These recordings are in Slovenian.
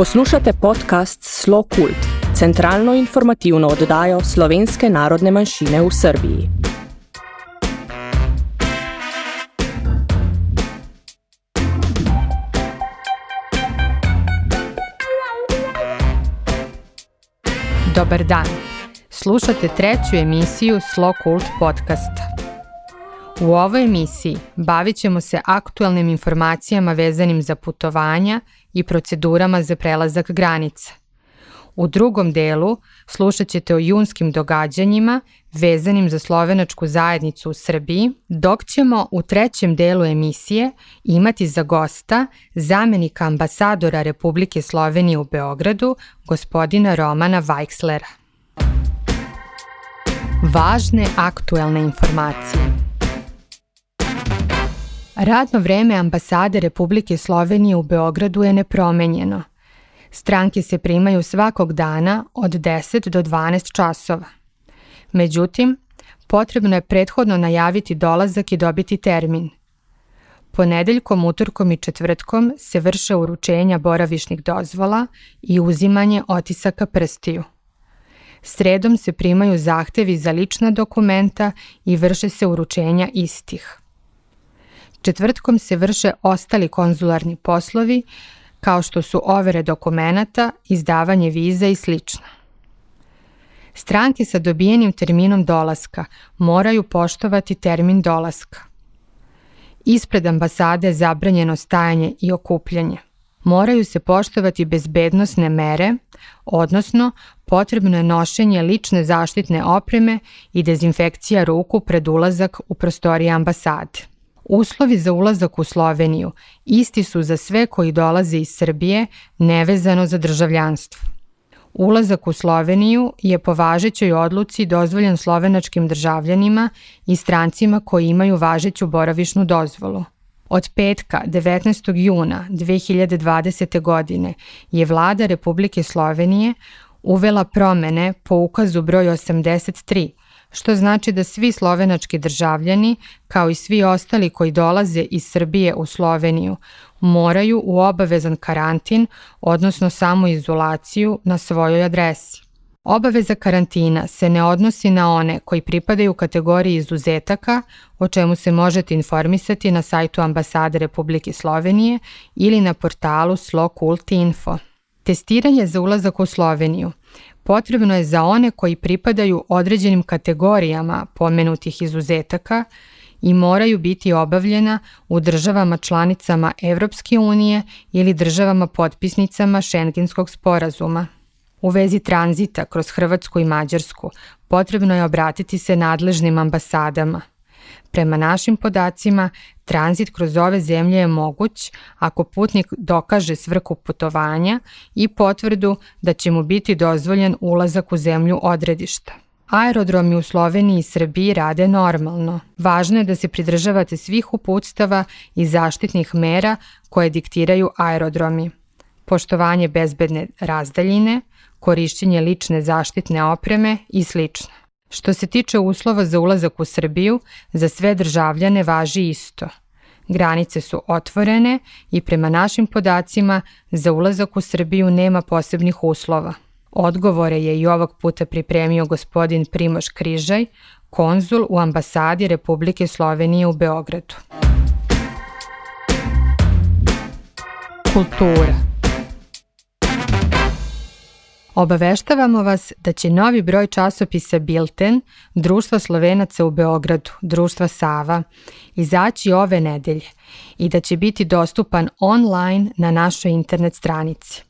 Poslušate podcast Slo Kult, centralno informativno oddajo slovenske narodne manjšine v Srbiji. Dobar dan. Slušate treću emisiju Slo Kult podcasta. U ovoj emisiji bavit ćemo se aktualnim informacijama vezanim za putovanja i procedurama za prelazak granica. U drugom delu slušat ćete o junskim događanjima vezanim za slovenačku zajednicu u Srbiji, dok ćemo u trećem delu emisije imati za gosta zamenika ambasadora Republike Slovenije u Beogradu, gospodina Romana Vajkslera. Važne aktuelne informacije. Radno vreme ambasade Republike Slovenije u Beogradu je nepromenjeno. Stranke se primaju svakog dana od 10 do 12 časova. Međutim, potrebno je prethodno najaviti dolazak i dobiti termin. Ponedeljkom, utorkom i četvrtkom se vrše uručenja boravišnih dozvola i uzimanje otisaka prstiju. Sredom se primaju zahtevi za lična dokumenta i vrše se uručenja istih. Četvrtkom se vrše ostali konzularni poslovi, kao što su overe dokumenata, izdavanje viza i sl. Stranke sa dobijenim terminom dolaska moraju poštovati termin dolaska. Ispred ambasade je zabranjeno stajanje i okupljanje. Moraju se poštovati bezbednostne mere, odnosno potrebno je nošenje lične zaštitne opreme i dezinfekcija ruku pred ulazak u prostorije ambasade. Uslovi za ulazak u Sloveniju isti su za sve koji dolaze iz Srbije nevezano za državljanstvo. Ulazak u Sloveniju je po važećoj odluci dozvoljen slovenačkim državljanima i strancima koji imaju važeću boravišnu dozvolu. Od petka 19. juna 2020. godine je vlada Republike Slovenije uvela promene po ukazu broj 83 što znači da svi slovenački državljani, kao i svi ostali koji dolaze iz Srbije u Sloveniju, moraju u obavezan karantin, odnosno samoizolaciju na svojoj adresi. Obaveza karantina se ne odnosi na one koji pripadaju kategoriji izuzetaka, o čemu se možete informisati na sajtu ambasade Republike Slovenije ili na portalu Slokult.info. Testiranje za ulazak u Sloveniju potrebno je za one koji pripadaju određenim kategorijama pomenutih izuzetaka i moraju biti obavljena u državama članicama Evropske unije ili državama potpisnicama Šengenskog sporazuma. U vezi tranzita kroz Hrvatsku i Mađarsku potrebno je obratiti se nadležnim ambasadama. Prema našim podacima, tranzit kroz ove zemlje je moguć ako putnik dokaže svrhu putovanja i potvrdu da će mu biti dozvoljen ulazak u zemlju odredišta. Aerodromi u Sloveniji i Srbiji rade normalno. Važno je da se pridržavate svih uputstava i zaštitnih mera koje diktiraju aerodromi. Poštovanje bezbedne razdaljine, korišćenje lične zaštitne opreme i slično. Što se tiče uslova za ulazak u Srbiju, za sve državljane važi isto. Granice su otvorene i prema našim podacima za ulazak u Srbiju nema posebnih uslova. Odgovore je i ovog puta pripremio gospodin Primoš Križaj, konzul u ambasadi Republike Slovenije u Beogradu. Kultura Obaveštavamo vas da će novi broj časopisa Bilten, Društva Slovenaca u Beogradu, Društva Sava, izaći ove nedelje i da će biti dostupan online na našoj internet stranici.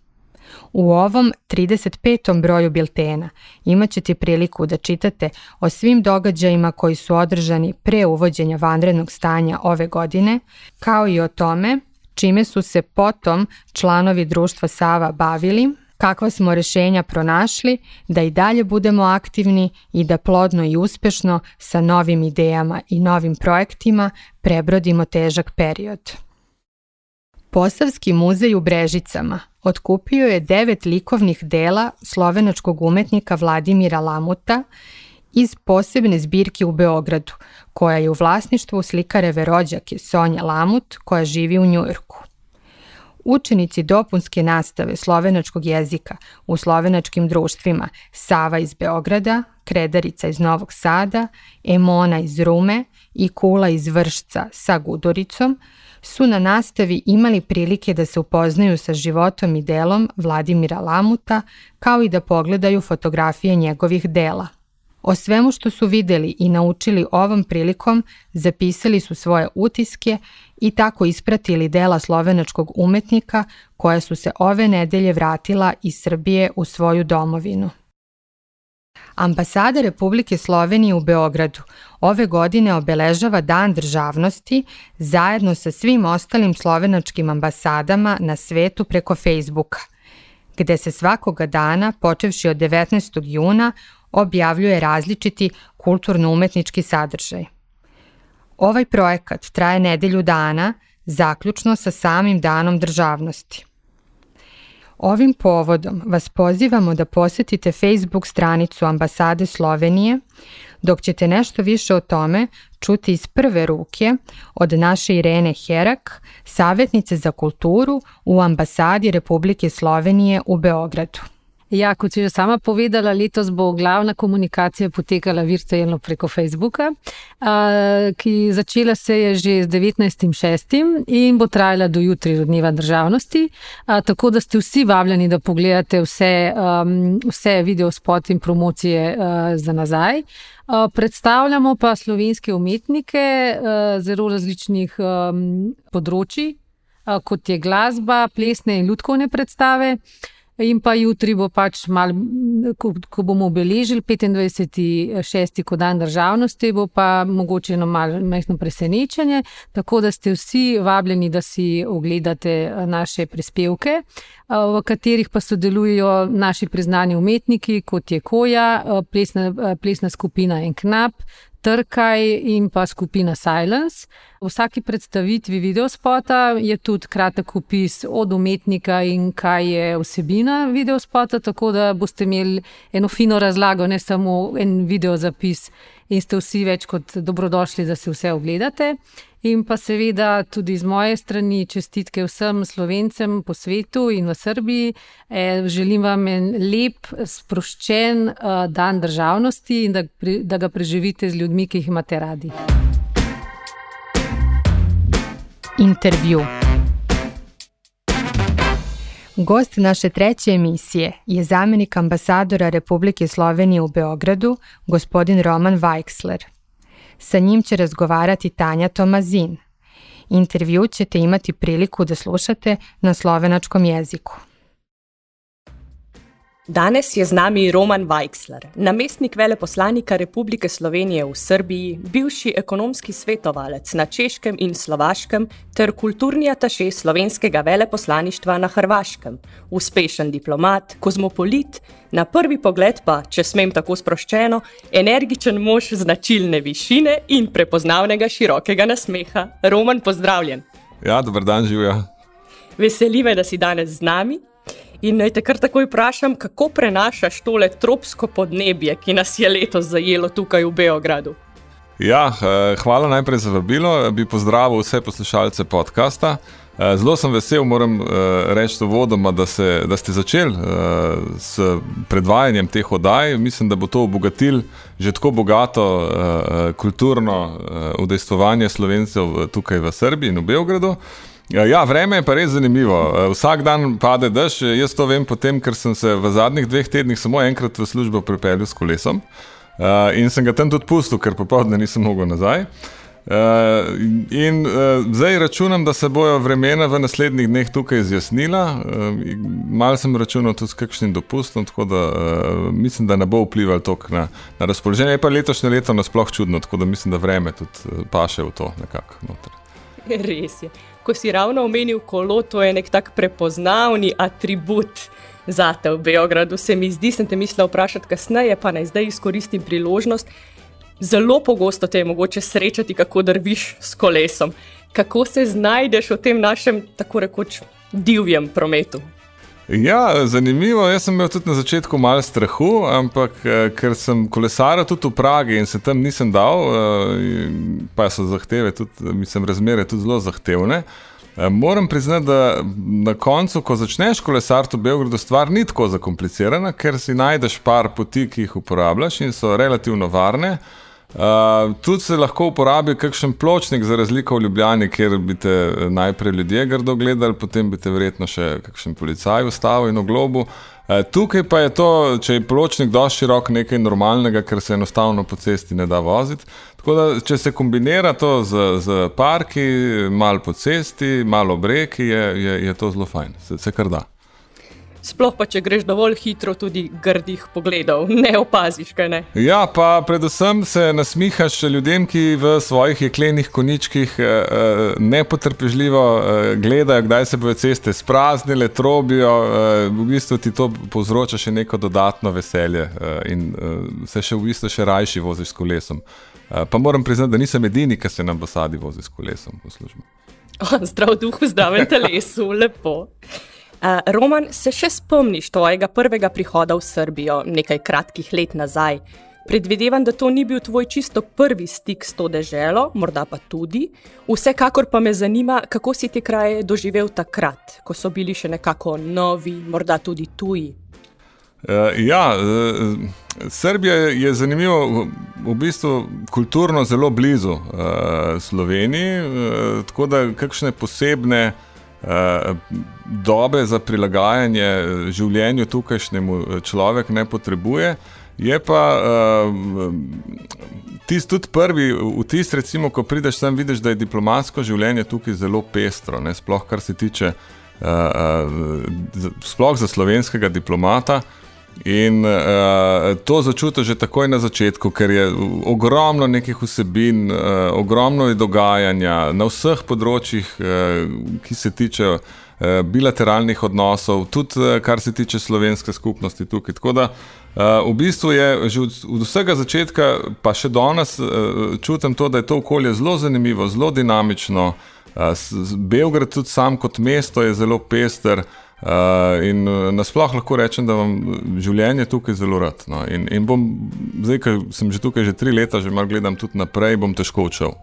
U ovom 35. broju biltena imat ćete priliku da čitate o svim događajima koji su održani pre uvođenja vanrednog stanja ove godine, kao i o tome čime su se potom članovi društva Sava bavili kakva smo rešenja pronašli, da i dalje budemo aktivni i da plodno i uspešno sa novim idejama i novim projektima prebrodimo težak period. Posavski muzej u Brežicama otkupio je devet likovnih dela slovenačkog umetnika Vladimira Lamuta iz posebne zbirke u Beogradu, koja je u vlasništvu slikareve rođake Sonja Lamut, koja živi u Njujorku. Učenici dopunske nastave slovenačkog jezika u slovenačkim društvima Sava iz Beograda, Kredarica iz Novog Sada, Emona iz Rume i Kula iz Vršca sa Gudoricom su na nastavi imali prilike da se upoznaju sa životom i delom Vladimira Lamuta, kao i da pogledaju fotografije njegovih dela. O svemu što su videli i naučili ovom prilikom zapisali su svoje utiske i tako ispratili dela slovenačkog umetnika koja su se ove nedelje vratila iz Srbije u svoju domovinu. Ambasada Republike Slovenije u Beogradu ove godine obeležava Dan državnosti zajedno sa svim ostalim slovenačkim ambasadama na svetu preko Facebooka, gde se svakoga dana, počevši od 19. juna, objavljuje različiti kulturno-umetnički sadržaj. Ovaj projekat traje nedelju dana, zaključno sa samim danom državnosti. Ovim povodom vas pozivamo da posetite Facebook stranicu Ambasade Slovenije, dok ćete nešto više o tome čuti iz prve ruke od naše Irene Herak, savjetnice za kulturu u Ambasadi Republike Slovenije u Beogradu. Ja, kot si že sama povedala, letos bo glavna komunikacija potekala virtualno preko Facebooka, ki začela se je že z 19.6. in bo trajala do jutri, do dneva državnosti. Tako da ste vsi vabljeni, da pogledate vse, vse video spot in promocije za nazaj. Predstavljamo pa slovenske umetnike zelo različnih področji, kot je glasba, plesne in ljudkovne predstave. In pa jutri bo pač mal, ko, ko bomo obeležili 25.6. kot dan državnosti, bo pa mogoče eno majhno presenečenje, tako da ste vsi vabljeni, da si ogledate eh, naše prispevke, eh, v katerih pa sodelujo naši priznani umetniki, kot je Koja, eh, plesna, plesna skupina Enknap, Trkaj in pa skupina Silence. V vsaki predstavitvi videospota je tudi kratek opis od umetnika in kaj je vsebina videospota, tako da boste imeli eno fino razlago, ne samo en video zapis in ste vsi več kot dobrodošli, da se vse ogledate. In pa seveda tudi z moje strani čestitke vsem slovencem po svetu in v Srbiji. E, želim vam en lep, sproščen uh, dan državnosti in da, da ga preživite z ljudmi, ki jih imate radi. Intervju. Gost naše treće emisije je zamjenik ambasadora Republike Slovenije u Beogradu, gospodin Roman Weichsler. Sa njim će razgovarati Tanja Tomazin. Intervju ćete imati priliku da slušate na slovenačkom jeziku. Danes je z nami Roman Weichsler, namestnik veleposlanika Republike Slovenije v Srbiji, bivši ekonomski svetovalec na Češkem in Slovaškem ter kulturni ataše slovenskega veleposlaništva na Hrvaškem, uspešen diplomat, kozmopolit, na prvi pogled pa, če smem tako sproščeno, energičen mož značilne višine in prepoznavnega širokega nasmeha. Roman, pozdravljen. Ja, dober dan, živijo. Veseli me, da si danes z nami. In naj te kar takoj vprašam, kako prenašaš tole tropsko podnebje, ki nas je letos zajelo tukaj v Beogradu? Ja, eh, hvala najprej za vabilo. Bi pozdravil vse poslušalce podcasta. Eh, zelo sem vesel, moram eh, reči, vodoma, da, se, da ste začeli s predvajanjem teh oddaj. Mislim, da bo to obogatil že tako bogato kulturno udejstvovanje slovencev tukaj v Srbiji in v Beogradu. Ja, ja, vreme je pa res zanimivo. Eh, vsak dan pade dež. Jaz to vem, potem, ker sem se v zadnjih dveh tednih samo enkrat v službo pripeljal s kolesom uh, in sem ga tam tudi pustil, ker popoldne nisem mogel nazaj. Uh, in uh, zdaj računam, da se bojo vremena v naslednjih dneh tukaj izjasnila. Uh, mal sem računal tudi s kakšnim dopustom, tako da uh, mislim, da ne bo vplival tok na, na razpoloženje. Je pa letošnje leto nasploh čudno, tako da mislim, da vreme tudi paše v to nekako. Res je ko si ravno omenil kolo, to je nek tak prepoznavni atribut za te v Beogradu. Se mi zdi, sem te mislil vprašati kasneje, pa naj zdaj izkoristim priložnost. Zelo pogosto te je mogoče srečati, kako drviš s kolesom. Kako se znajdeš v tem našem, tako rekoč, divjem prometu? Ja, zanimivo. Jaz sem imel tudi na začetku malo strahu, ampak eh, ker sem kolesaril tudi v Pragi in se tam nisem dal, eh, pa so zahteve, tudi, mislim, razmere tudi zelo zahtevne. Moram priznati, da na koncu, ko začneš kolesariti v Beogradu, stvar ni tako zakomplicirana, ker si najdeš par poti, ki jih uporabljaš in so relativno varne. Uh, tudi se lahko uporabi kakšen pločnik, za razliko v Ljubljani, kjer bi te najprej ljudje grdo gledali, potem bi te verjetno še kakšen policaj ustavil in v globu. Uh, tukaj pa je to, če je pločnik dosti širok, nekaj normalnega, ker se enostavno po cesti ne da voziti. Tako da, če se kombinira to z, z parki, malo po cesti, malo breki, je, je, je to zelo fajn, se, se kar da. Sploh pa, če greš dovolj hitro, tudi grdih pogledov, ne opaziš, kaj ne. Ja, pa predvsem se nasmihaš ljudem, ki v svojih jeklenih koničkih eh, eh, nepotrpežljivo eh, gledajo, kdaj se bodo ceste spraznile, trobijo. V bistvu ti to povzroča še neko dodatno veselje in se še v bistvu še rajši voziš s kolesom. Pa moram priznati, da nisem edini, ki se na ambasadi vozi s kolesom v službo. Zdrav duh v zdravem telesu, lepo. Uh, Roman, se še spomniš tvojega prvega prihoda v Srbijo nekaj kratkih let nazaj? Predvidevam, da to ni bil tvoj čisto prvi stik s to deželo, morda pa tudi. Vsekakor pa me zanima, kako si te kraje doživel takrat, ko so bili še nekako novi, morda tudi tuji. Uh, ja, uh, Srbija je zanimiva, v bistvu kulturno zelo blizu Sloveniji, tako da kakšne posebne dobe za prilagajanje življenju tukajšnjemu človek ne potrebuje. Je pa uh, tisti tudi prvi vtis, recimo, ko prideš sem, vidiš, da je diplomatsko življenje tukaj zelo pestro, ne? sploh kar se tiče, uh, uh, sploh za slovenskega diplomata. In uh, to začutiš že takoj na začetku, ker je ogromno nekih vsebin, uh, ogromno je dogajanja na vseh področjih, uh, ki se tiče uh, bilateralnih odnosov, tudi uh, kar se tiče slovenske skupnosti tukaj. Tako da uh, v bistvu je že od, od vsega začetka, pa še danes, uh, čutim to, da je to okolje zelo zanimivo, zelo dinamično. Uh, Beograd tudi sam kot mesto je zelo pester. Uh, in uh, nasplošno lahko rečem, da vam življenje tukaj zelo rad. No. In, in bom, zdaj, ker sem že tukaj že tri leta, že malo gledam tudi naprej, bom težko učil.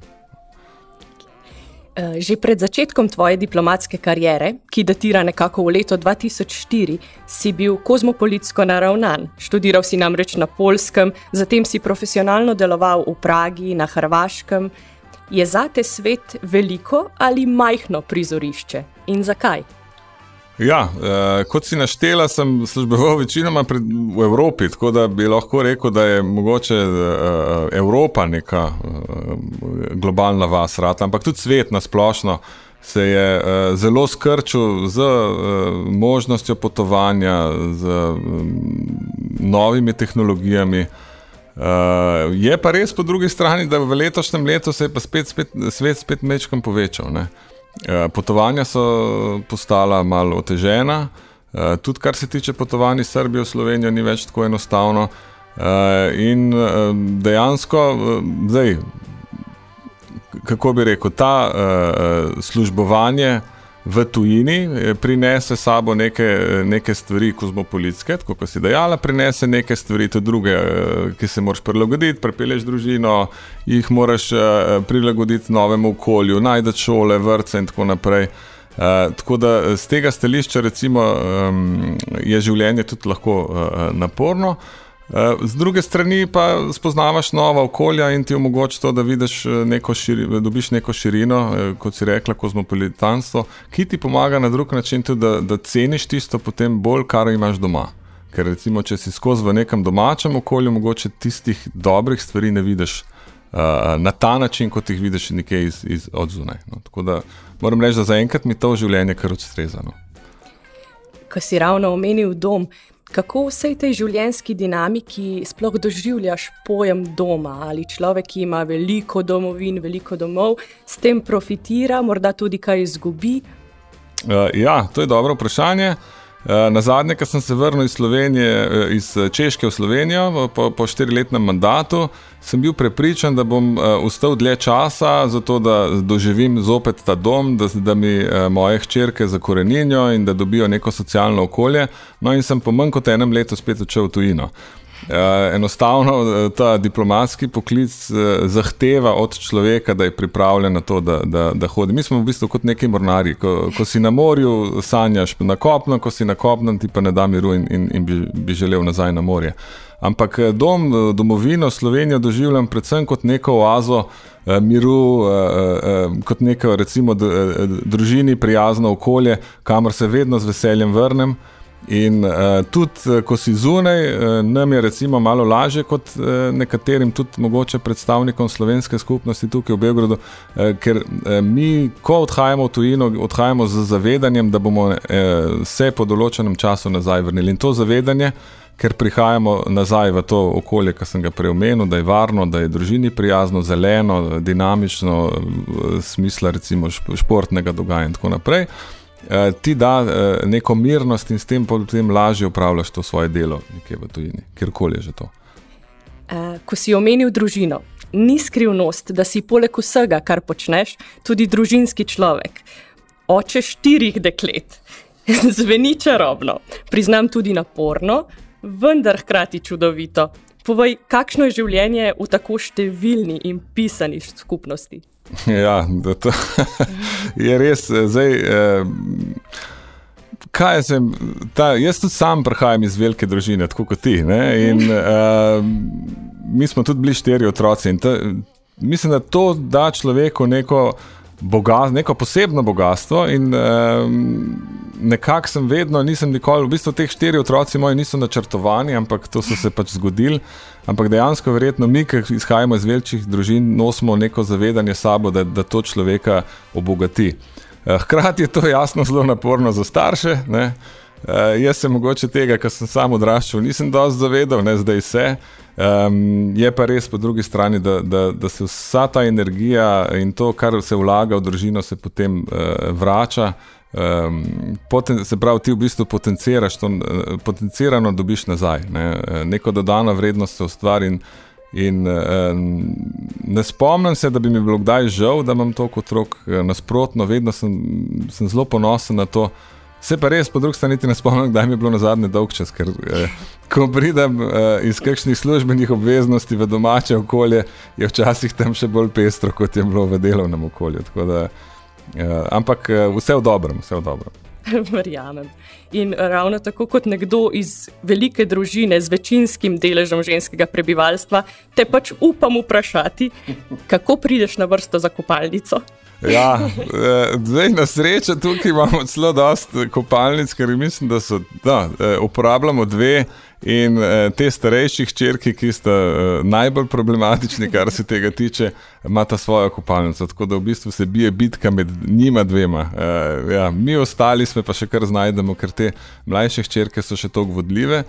Uh, že pred začetkom tvoje diplomatske kariere, ki datira nekako v leto 2004, si bil kozmopolitsko naravnan. Študiral si namreč na Polskem, zatem si profesionalno deloval v Pragi, na Hrvaškem. Je zate svet veliko ali majhno prizorišče in zakaj? Ja, eh, kot si naštela, sem služboval večinoma pred, v Evropi, tako da bi lahko rekel, da je mogoče eh, Evropa neka eh, globalna vas, rata, ampak tudi svet na splošno se je eh, zelo skrčil z eh, možnostjo potovanja, z eh, novimi tehnologijami. Uh, je pa res po drugi strani, da v letošnjem letu se je pa spet, spet, svet spet mečkam povečal. Eh, potovanja so postala malo otežena, eh, tudi kar se tiče potovanj iz Srbije v Slovenijo, ni več tako enostavno. Eh, in dejansko, zdaj, kako bi rekel, ta službovanje v tujini eh, prinese sabo neke, neke stvari kozmopolitske, kot si dejala, prinese neke stvari tudi druge, eh, ki se moraš prilagoditi, prepeleš družino, jih moraš eh, prilagoditi novemu okolju, najdete šole, vrtce in tako naprej. Uh, tako da z tega stališča recimo, um, je življenje tudi lahko uh, naporno. Uh, Z druge strani pa spoznavaš nova okolja in ti omogoča to, da vidiš eh, neko širi, dobiš neko širino, eh, kot si rekla, kozmopolitanstvo, ki ti pomaga na drug način tudi, da, da ceniš tisto potem bolj, kar imaš doma. Ker recimo, če si skozi v nekem domačem okolju, mogoče tistih dobrih stvari ne vidiš uh, na ta način, kot jih vidiš nekje iz, iz odzunaj. No. Tako da moram reči, da zaenkrat mi to življenje kar odstrezano. Ko si ravno omenil dom, Kako v vsej tej življenjski dinamiki sploh doživljaš pojem doma? Ali človek, ki ima veliko domovin, veliko domov, s tem profitira, morda tudi kaj izgubi? Uh, ja, to je dobro vprašanje. Eh, na zadnje, ko sem se vrnil iz, Slovenije, eh, iz eh, Češke v Slovenijo po, po štiriletnem mandatu, sem bil prepričan, da bom ustal dlje časa, zato da doživim zopet ta dom, da, da mi moje hčerke zakoreninijo in da dobijo neko socialno okolje. No, in sem po manj kot enem letu spet odšel v tujino. Uh, enostavno ta diplomatski poklic uh, zahteva od človeka, da je pripravljen na to, da, da, da hodi. Mi smo v bistvu kot neki mornari. Ko, ko si na morju, sanjaš na kopno, ko si na kopnem, ti pa ne da miru in, in, in bi, bi želel nazaj na morje. Ampak dom, domovino Slovenijo doživljam predvsem kot neko oazo uh, miru, uh, uh, kot neko, recimo, družini prijazno okolje, kamor se vedno z veseljem vrnem. In uh, tudi, uh, ko si zunaj, uh, nam je recimo malo lažje kot uh, nekaterim, tudi mogoče predstavnikom slovenske skupnosti tukaj v Beogradu, uh, ker uh, mi, ko odhajamo v tujino, odhajamo z zavedanjem, da bomo uh, se po določenem času nazaj vrnili. In to zavedanje, ker prihajamo nazaj v to okolje, ki sem ga preomenil, da je varno, da je družini prijazno, zeleno, dinamično, uh, smisla recimo športnega dogajanja in tako naprej. Eh, ti da uh, neko mirnost in s tem potem lažje upravljaš to svoje delo, nekje v tujini, kjerkoli je že to. Uh, ko si omenil družino, ni skrivnost, da si poleg vsega, kar počneš, tudi družinski človek. Oče štirih deklet. Zveni čarobno, priznam tudi naporno, vendar hkrati čudovito. Povej, kakšno je življenje v tako številni in pisani skupnosti? Ja, to je res. Eh, zdaj, eh, kaj sem, ta, jaz tudi sam prihajam iz velike družine, tako kot ti. Ne? In eh, mi smo tudi bili štiri otroci. Ta, mislim, da to da človeku neko, bogat, neko posebno bogatstvo. In eh, nekako sem vedno, nisem nikoli, v bistvu teh štiri otroci moji niso načrtovani, ampak to so se pač zgodili. Ampak dejansko, verjetno mi, ki izhajamo iz velikih družin, nosimo neko zavedanje sabo, da, da to človeka obogati. Eh, hkrati je to jasno zelo naporno za starše. Ne? Uh, jaz se mogoče tega, kar sem sam odraščal, nisem dovolj zavedal, ne zdaj vse. Um, je pa res po drugi strani, da, da, da se vsa ta energija in to, kar se vlaga v družino, se potem uh, vrača. Um, poten, se pravi, ti v bistvu potenciraš to, potencirano dobiš nazaj. Ne? Neko dodano vrednost se ustvari. In, in um, ne spomnim se, da bi mi bilo kdaj žal, da imam toliko otrok. Nasprotno, vedno sem, sem zelo ponosen na to. Se pa res, po drugi strani, ne spomnim, kdaj mi je bilo na zadnje dolg čas. Ker, eh, ko pridem eh, iz kakšnih službenih obveznosti v domače okolje, je včasih tam še bolj pestro, kot je bilo v delovnem okolju. Da, eh, ampak eh, vse v dobrem, vse v dobrem. Verjamem. In ravno tako kot nekdo iz velike družine z večinskim deležem ženskega prebivalstva, te pač upam vprašati, kako prideš na vrsto za kopalnico. Ja, zdaj na srečo tukaj imamo zelo dosta kopalnic, ker mislim, da so, da, eh, uporabljamo dve in eh, te starejši črki, ki sta najbolj problematični, kar se tega tiče, imata svojo kopalnico. Tako da v bistvu se bije bitka med njima dvema. Ja, mi ostali smo pa še kar znajdemo, ker te mlajše črke so še tako vodljive.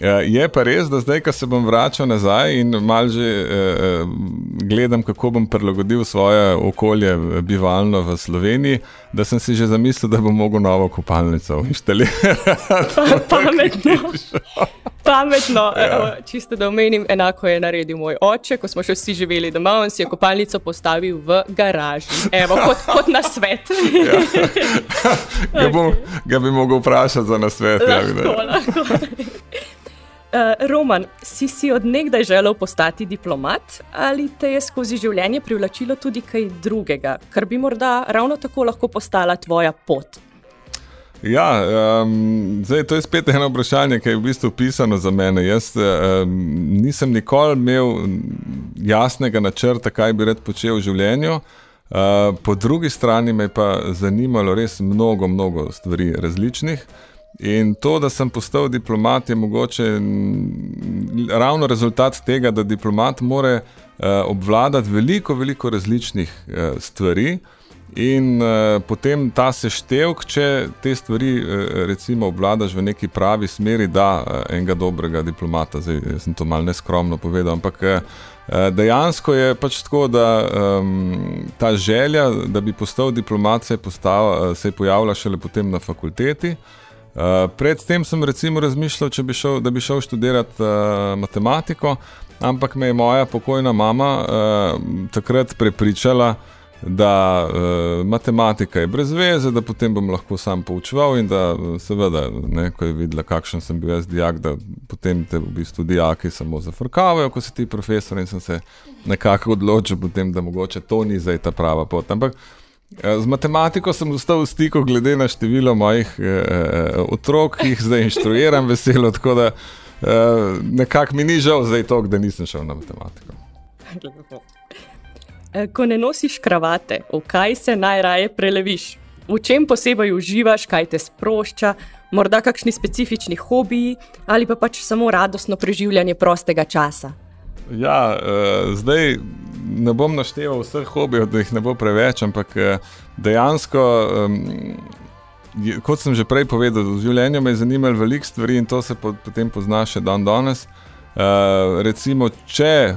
Ja, je pa res, da zdaj, ko se bom vračal nazaj in malo že eh, gledam, kako bom prilagodil svoje okolje bivalno v Sloveniji, da sem si že zamislil, da bom mogel novo kopalnico inštalirati. Pametno. Pametno, ja. čisto da omenim, enako je naredil moj oče, ko smo še vsi živeli doma, on si je kopalnico postavil v garaži. Evo, kot, kot na svet. Ja. Ga, bom, ga bi mogel vprašati za nasvet. Lahko, ja, lahko. Uh, Roman, si si odnegdaj želel postati diplomat ali te je skozi življenje privlačilo tudi kaj drugega, kar bi morda ravno tako lahko postala tvoja pot? Ja, um, zdaj, to je spet eno vprašanje, ki je v bistvu pisano za mene. Jaz um, nisem nikoli imel jasnega načrta, kaj bi rad počel v življenju. Uh, po drugi strani me je pa zanimalo res mnogo, mnogo stvari različnih. In to, da sem postal diplomat, je mogoče ravno rezultat tega, da diplomat more uh, obvladati veliko, veliko različnih uh, stvari. In uh, potem ta seštevek, če te stvari uh, recimo obvladaš v neki pravi smeri, da uh, enega dobrega diplomata, zdaj sem to malo neskromno povedal, ampak uh, dejansko je pač tako, da um, ta želja, da bi postal diplomat, se je, postal, uh, se je pojavila šele potem na fakulteti. Uh, Uh, predtem sem recimo razmišljal, bi šel, da bi šel študirati uh, matematiko, ampak me je moja pokojna mama uh, takrat prepričala, da uh, matematika je brez veze, da potem bom lahko sam poučeval in da seveda, ne, ko je videla, kakšen sem bil jaz dijak, da potem te v bistvu dijaki samo zafrkavajo, ko si ti profesor in sem se nekako odločil potem, da mogoče to ni zdaj ta prava pot. Ampak z matematiko sem ostal v stiku glede na število mojih eh, otrok, ki jih zdaj inštruiram veselo, tako da eh, nekako mi ni žal zdaj to, da nisem šel na matematiko. Eh, ko ne nosiš kravate, v kaj se najraje preleviš? V čem posebej uživaš, kaj te sprošča, morda kakšni specifični hobiji ali pa pač samo radostno preživljanje prostega časa? Ja, uh, zdaj ne bom našteval vseh hobijev, da jih ne bo preveč, ampak uh, dejansko, um, kot sem že prej povedal, v življenju me je zanimalo veliko stvari in to se po, potem pozna še dan danes. Uh, recimo, če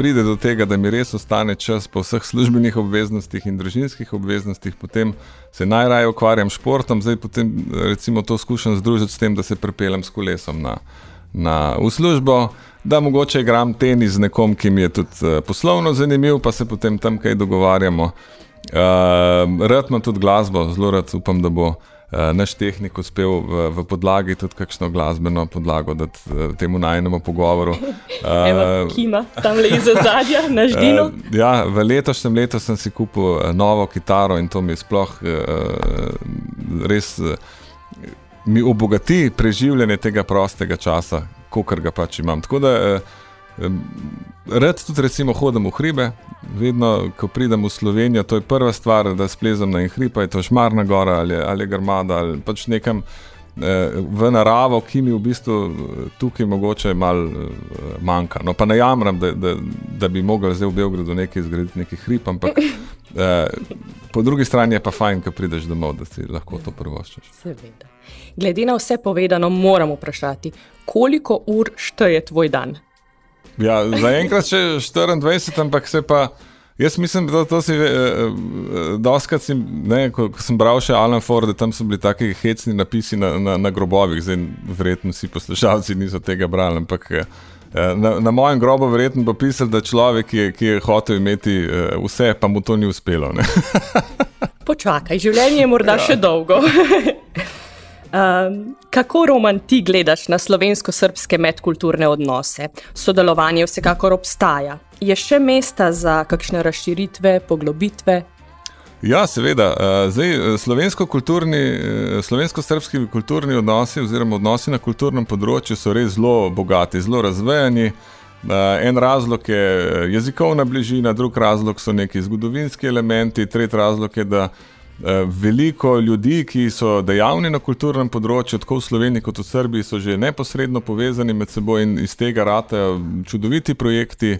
pride do tega, da mi res ostane čas po vseh službenih obveznostih in družinskih obveznostih, potem se najraje ukvarjam s športom, zdaj potem recimo to skušam združiti s tem, da se prepeljem s kolesom na, na službo. Da, mogoče igram tenis z nekom, ki mi je tudi uh, poslovno zanimiv, pa se potem tam kaj dogovarjamo. Uh, rad imam tudi glasbo, zelo rad upam, da bo uh, naš tehnik uspel v, v podlagi tudi kakšno glasbeno podlago, da uh, temu najnemu pogovoru. Uh, Evo, kima, tam le iz zadja, na ždino. Uh, ja, v letošnjem letu sem si kupil novo kitaro in to mi sploh uh, res uh, mi obogati preživljanje tega prostega časa, kot ga pač imam. Tako da uh, Rad tudi recimo hodim v hribe, vedno, ko pridem v Slovenijo, to je prva stvar, da splezam na en hrib, je to Šmarna gora ali, ali Grmada ali pač nekam eh, v naravo, ki mi v bistvu eh, tukaj mogoče malo eh, manjka. No, pa ne jamram, da, da, da bi mogel zdaj v Beogradu nekaj zgraditi, neki hrib, ampak eh, po drugi strani je pa fajn, ko prideš domov, da si lahko to prvoščeš. Seveda. Glede na vse povedano, moram vprašati, koliko ur šteje tvoj dan? Ja, Zaenkrat še 24, ampak se pa. Jaz mislim, da to si, eh, eh, doskrat si, ne, ko, ko sem bral še Alan Ford, tam so bili taki hecni napisi na, na, na grobovih, zdaj verjetno si poslušalci niso tega brali, ampak eh, na, na mojem grobu verjetno bo pisal, da človek, ki je, ki je hotel imeti eh, vse, pa mu to ni uspelo. Počakaj, življenje je morda ja. še dolgo. Um, kako Roman ti gledaš na slovensko-srpske medkulturne odnose? Sodelovanje vsekakor obstaja. Je še mesta za kakšne razširitve, poglobitve? Ja, seveda. Zdaj, slovensko-srpski slovensko kulturni odnosi, oziroma odnosi na kulturnem področju, so res zelo bogati, zelo razvejani. En razlog je jezikovna bližina, drug razlog so neki zgodovinski elementi, tretji razlog je, da Eh, veliko ljudi, ki so dejavni na kulturnem področju, tako v Sloveniji kot v Srbiji, so že neposredno povezani med seboj in iz tega ratajo čudoviti projekti.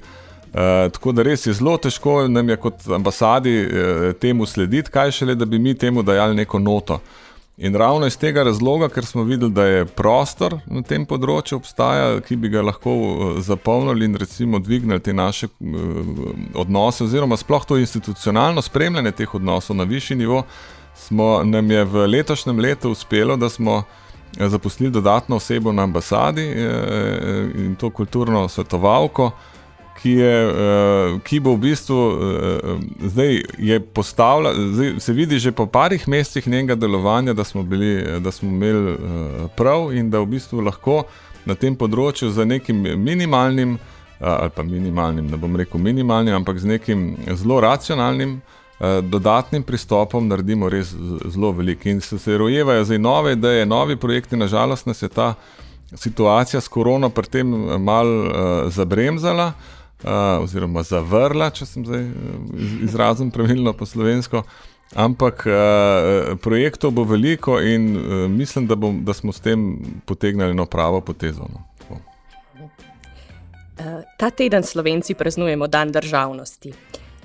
Uh, tako da res je zelo težko nam je kot ambasadi uh, temu slediti, kaj šele, da bi mi temu dajali neko noto. Uh, In ravno iz tega razloga, ker smo videli, da je prostor na tem področju obstaja, ki bi ga lahko eh, zapolnili in recimo dvignili te naše uh, odnose, oziroma sploh to institucionalno spremljanje teh odnosov na višji nivo, smo, nam je v letošnjem letu uspelo, da smo eh, zaposlili dodatno osebo na ambasadi in to kulturno svetovalko ki, je, uh, ki bo v bistvu uh, zdaj postavila, zdaj se vidi že po parih mesecih njenega delovanja, da smo, bili, da smo imeli uh, prav in da v bistvu lahko na tem področju z nekim minimalnim, uh, ali pa minimalnim, ne bom rekel minimalnim, ampak z nekim zelo racionalnim. Dodatnim pristopom naredimo res zelo veliko, in se, se rojevajo zdaj nove ideje, novi projekti. Nažalost, nas je ta situacija s korono pri tem malo uh, zabremzala, uh, oziroma zavrla, če sem zdaj eh, izrazil pravilno po slovensko. Ampak uh, projektov bo veliko in uh, mislim, da, bom, da smo s tem potegnili na pravo potezo. No. Ta teden Slovenci praznujemo Dan državnosti.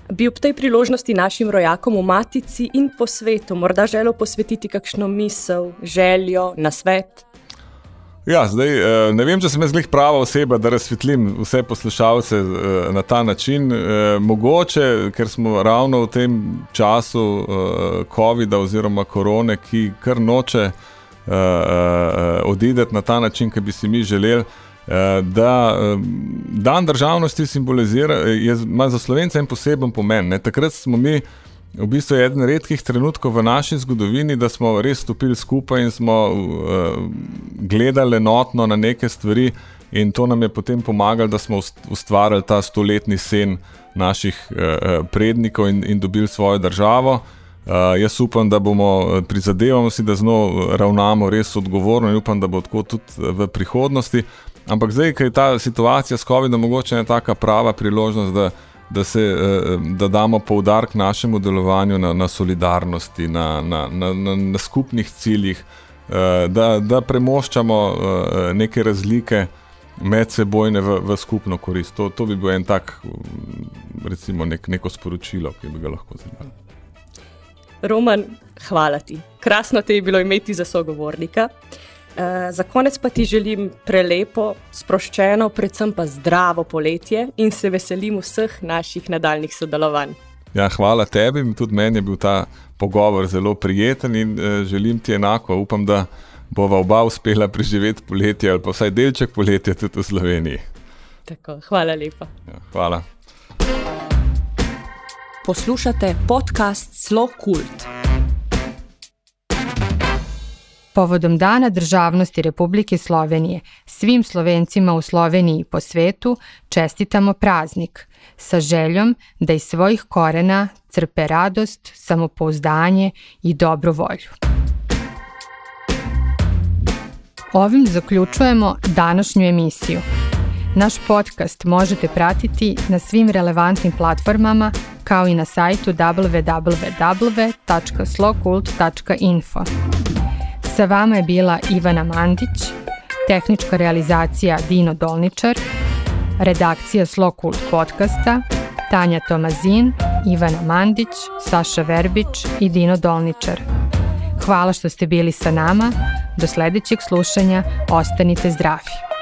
Bi ob tej priložnosti našim rojakom v Matici in po svetu morda želel posvetiti kakšno misel, željo, na svet? Ja, zdaj, eh, ne vem, če sem jaz prava oseba, da razsvetlim vse poslušalce eh, na ta način. Eh, mogoče, ker smo ravno v tem času COVID-a oziroma korone, ki kar noče odideti na ta način, ki bi si mi želeli. Da dan državnosti simbolizira, ima za slovence en poseben pomen. Ne? Takrat smo mi uh, v bistvu je eden redkih trenutkov v naši zgodovini, da smo res stopili skupaj in smo uh, gledali enotno na neke stvari, in to nam je potem pomagalo, da smo ustvarili ta stoletni sen naših uh, prednikov in, in dobili svojo državo. Uh, jaz upam, da bomo prizadevali si, da z njo ravnamo res odgovorno in upam, da bo tako tudi v prihodnosti. Ampak zdaj, ker je ta situacija s COVID-om mogoče ena taka prava priložnost, da da, se, eh, da damo poudarek našemu delovanju na, na solidarnosti, na, na, na, na, na skupnih ciljih, eh, da, da premoščamo eh, neke razlike med sebojne v, v skupno korist. To, to bi bil en tak, recimo, nek, neko sporočilo, ki bi ga lahko zadali. Roman, hvala ti. Krasno te je bilo imeti za sogovornika. Eh, za konec pa ti želim prelepo, sproščeno, predvsem pa zdravo poletje in se veselim vseh naših nadaljnih sodelovanj. Ja, hvala tebi, tudi meni je bil ta pogovor zelo prijeten in uh, želim ti enako. Upam, da bova oba uspela preživeti poletje ali pa vsaj delček poletja tudi v Sloveniji. Tako, hvala lepa. Ja, hvala. Poslušate podcast Slo Kult. Povodom Dana državnosti Republike Slovenije svim Slovencima u Sloveniji i po svetu čestitamo praznik sa željom da iz svojih korena crpe radost, samopouzdanje i dobru volju. Ovim zaključujemo današnju emisiju. Naš podcast možete pratiti na svim relevantnim platformama kao i na sajtu www.slokult.info. Sa vama je bila Ivana Mandić, tehnička realizacija Dino Dolničar, redakcija Slokult podcasta, Tanja Tomazin, Ivana Mandić, Saša Verbić i Dino Dolničar. Hvala što ste bili sa nama. Do sledećeg slušanja ostanite zdravi.